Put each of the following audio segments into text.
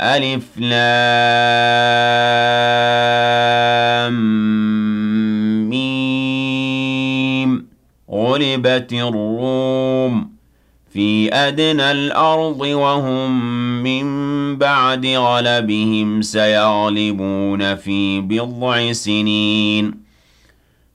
ألف لام. ميم غلبت الروم في أدنى الأرض وهم من بعد غلبهم سيغلبون في بضع سنين.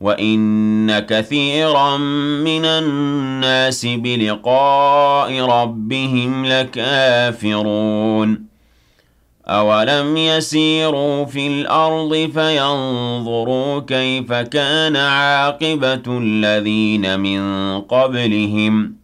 وَإِنَّ كَثِيرًا مِنَ النَّاسِ بِلِقَاءِ رَبِّهِمْ لَكَافِرُونَ أَوَلَمْ يَسِيرُوا فِي الْأَرْضِ فَيَنظُرُوا كَيْفَ كَانَ عَاقِبَةُ الَّذِينَ مِن قَبْلِهِمْ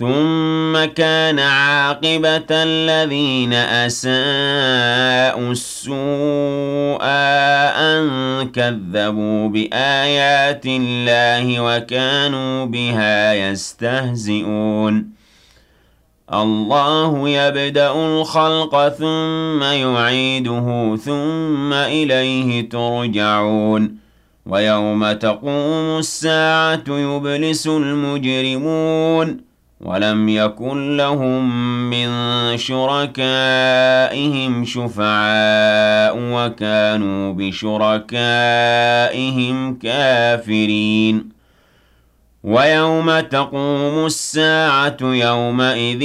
ثم كان عاقبة الذين أساءوا السوء أن كذبوا بآيات الله وكانوا بها يستهزئون. الله يبدأ الخلق ثم يعيده ثم إليه ترجعون. ويوم تقوم الساعة يبلس المجرمون. ولم يكن لهم من شركائهم شفعاء وكانوا بشركائهم كافرين. ويوم تقوم الساعة يومئذ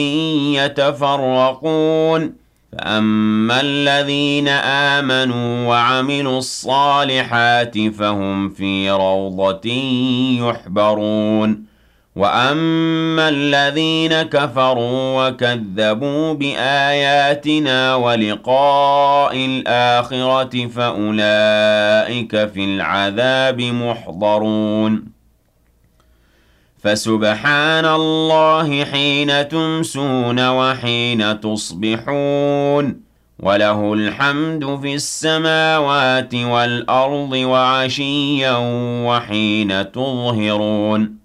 يتفرقون. فأما الذين آمنوا وعملوا الصالحات فهم في روضة يحبرون. وَأَمَّا الَّذِينَ كَفَرُوا وَكَذَّبُوا بِآيَاتِنَا وَلِقَاءِ الْآخِرَةِ فَأُولَٰئِكَ فِي الْعَذَابِ مُحْضَرُونَ فَسُبْحَانَ اللَّهِ حِينَ تُمْسُونَ وَحِينَ تُصْبِحُونَ وَلَهُ الْحَمْدُ فِي السَّمَاوَاتِ وَالْأَرْضِ وَعَشِيًّا وَحِينَ تُظْهِرُونَ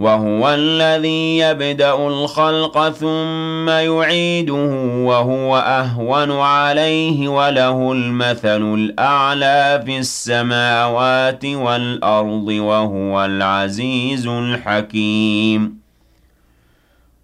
وهو الذي يبدأ الخلق ثم يعيده وهو أهون عليه وله المثل الأعلى في السماوات والأرض وهو العزيز الحكيم.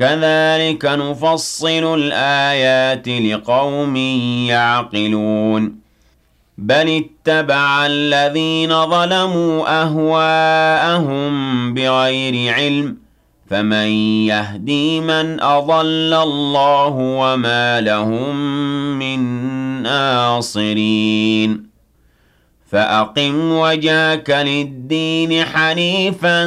كذلك نفصل الآيات لقوم يعقلون. بل اتبع الذين ظلموا أهواءهم بغير علم فمن يهدي من أضل الله وما لهم من ناصرين. فأقم وجاك للدين حنيفا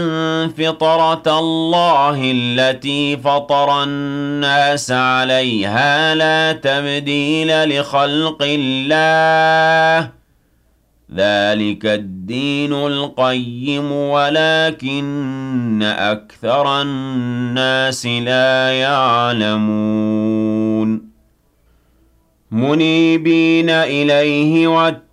فطرة الله التي فطر الناس عليها لا تبديل لخلق الله. ذلك الدين القيم ولكن أكثر الناس لا يعلمون. منيبين إليه واتقون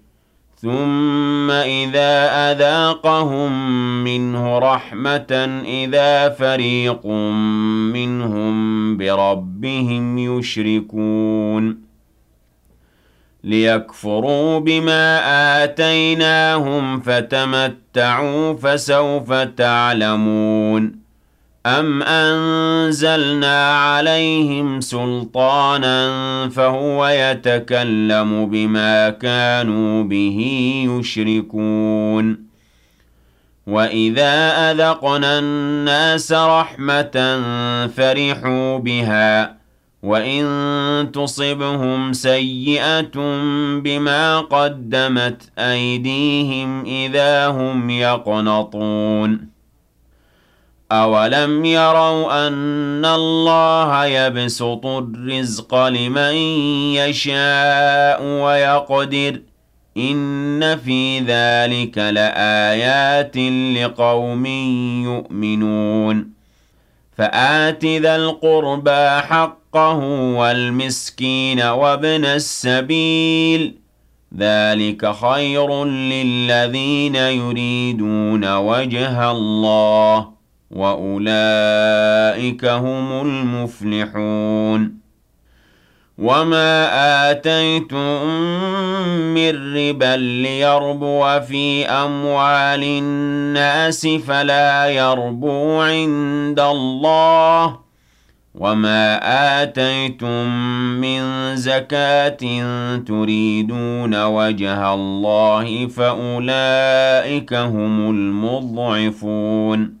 ثم إذا أذاقهم منه رحمة إذا فريق منهم بربهم يشركون. ليكفروا بما آتيناهم فتمتعوا فسوف تعلمون. أَمْ أَنزَلْنَا عَلَيْهِمْ سُلْطَانًا فَهُوَ يَتَكَلَّمُ بِمَا كَانُوا بِهِ يُشْرِكُونَ وَإِذَا أَذَقْنَا النَّاسَ رَحْمَةً فَرِحُوا بِهَا وَإِن تُصِبْهُمْ سَيِّئَةٌ بِمَا قَدَّمَتْ أَيْدِيهِمْ إِذَا هُمْ يَقْنَطُونَ أَوَلَمْ يَرَوْا أَنَّ اللَّهَ يَبْسُطُ الرِّزْقَ لِمَن يَشَاءُ وَيَقْدِرُ ۚ إِنَّ فِي ذَٰلِكَ لَآيَاتٍ لِّقَوْمٍ يُؤْمِنُونَ فَآتِ ذَا الْقُرْبَىٰ حَقَّهُ وَالْمِسْكِينَ وَابْنَ السَّبِيلِ ۚ ذَٰلِكَ خَيْرٌ لِّلَّذِينَ يُرِيدُونَ وَجْهَ اللَّهِ وَأُولَٰئِكَ هُمُ الْمُفْلِحُونَ وَمَا آتَيْتُم مِّن رِّبًا لِّيَرْبُوَ فِي أَمْوَالِ النَّاسِ فَلَا يَرْبُو عِندَ اللَّهِ وَمَا آتَيْتُم مِّن زَكَاةٍ تُرِيدُونَ وَجْهَ اللَّهِ فَأُولَٰئِكَ هُمُ الْمُضْعِفُونَ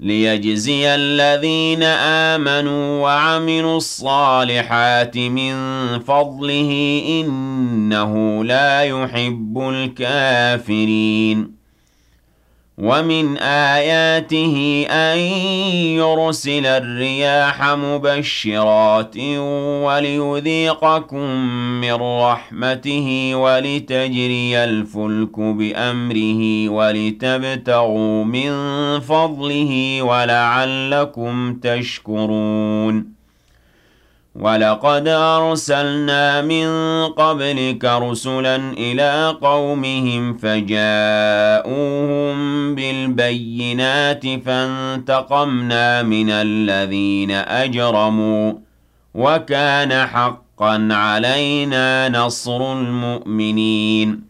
ليجزي الذين آمنوا وعملوا الصالحات من فضله إنه لا يحب الكافرين ومن آياته أن يرسل الرياح مبشرات وليذيقكم من رحمته ولتجري الفلك بأمره ولتبتغوا من فضله ولعلكم تشكرون. وَلَقَدْ أَرْسَلْنَا مِن قَبْلِكَ رُسُلًا إِلَىٰ قَوْمِهِمْ فَجَاءُوهُم بِالْبَيِّنَاتِ فَانتَقَمْنَا مِنَ الَّذِينَ أَجْرَمُوا ۖ وَكَانَ حَقًّا عَلَيْنَا نَصْرُ الْمُؤْمِنِينَ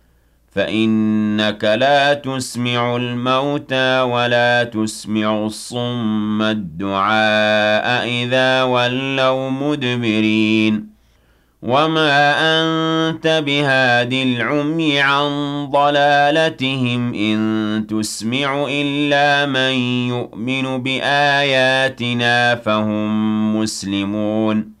فإنك لا تسمع الموتى ولا تسمع الصم الدعاء إذا ولوا مدبرين. وما أنت بهاد العمي عن ضلالتهم إن تسمع إلا من يؤمن بآياتنا فهم مسلمون.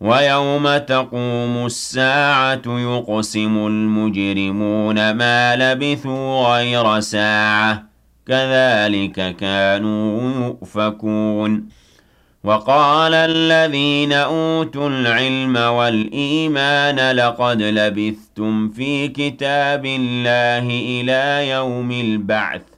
وَيَوْمَ تَقُومُ السَّاعَةُ يُقْسِمُ الْمُجْرِمُونَ مَا لَبِثُوا غَيْرَ سَاعَةٍ. كَذَٰلِكَ كَانُوا يُؤْفَكُونَ. وَقَالَ الَّذِينَ أُوتُوا الْعِلْمَ وَالْإِيمَانَ لَقَدْ لَبِثْتُمْ فِي كِتَابِ اللَّهِ إِلَىٰ يَوْمِ الْبَعْثِ.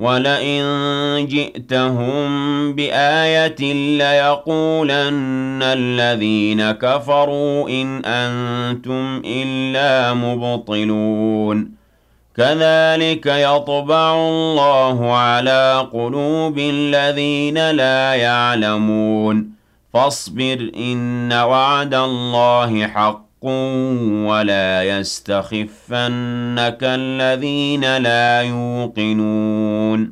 وَلَئِن جِئْتَهُم بِآيَةٍ لَّيَقُولَنَّ الَّذِينَ كَفَرُوا إِنْ أَنتُمْ إِلَّا مُبْطِلُونَ كَذَٰلِكَ يَطْبَعُ اللَّهُ عَلَىٰ قُلُوبِ الَّذِينَ لَا يَعْلَمُونَ فَاصْبِرْ إِنَّ وَعْدَ اللَّهِ حَقٌّ وَلَا يَسْتَخِفَّنَّكَ الَّذِينَ لَا يُوقِنُونَ.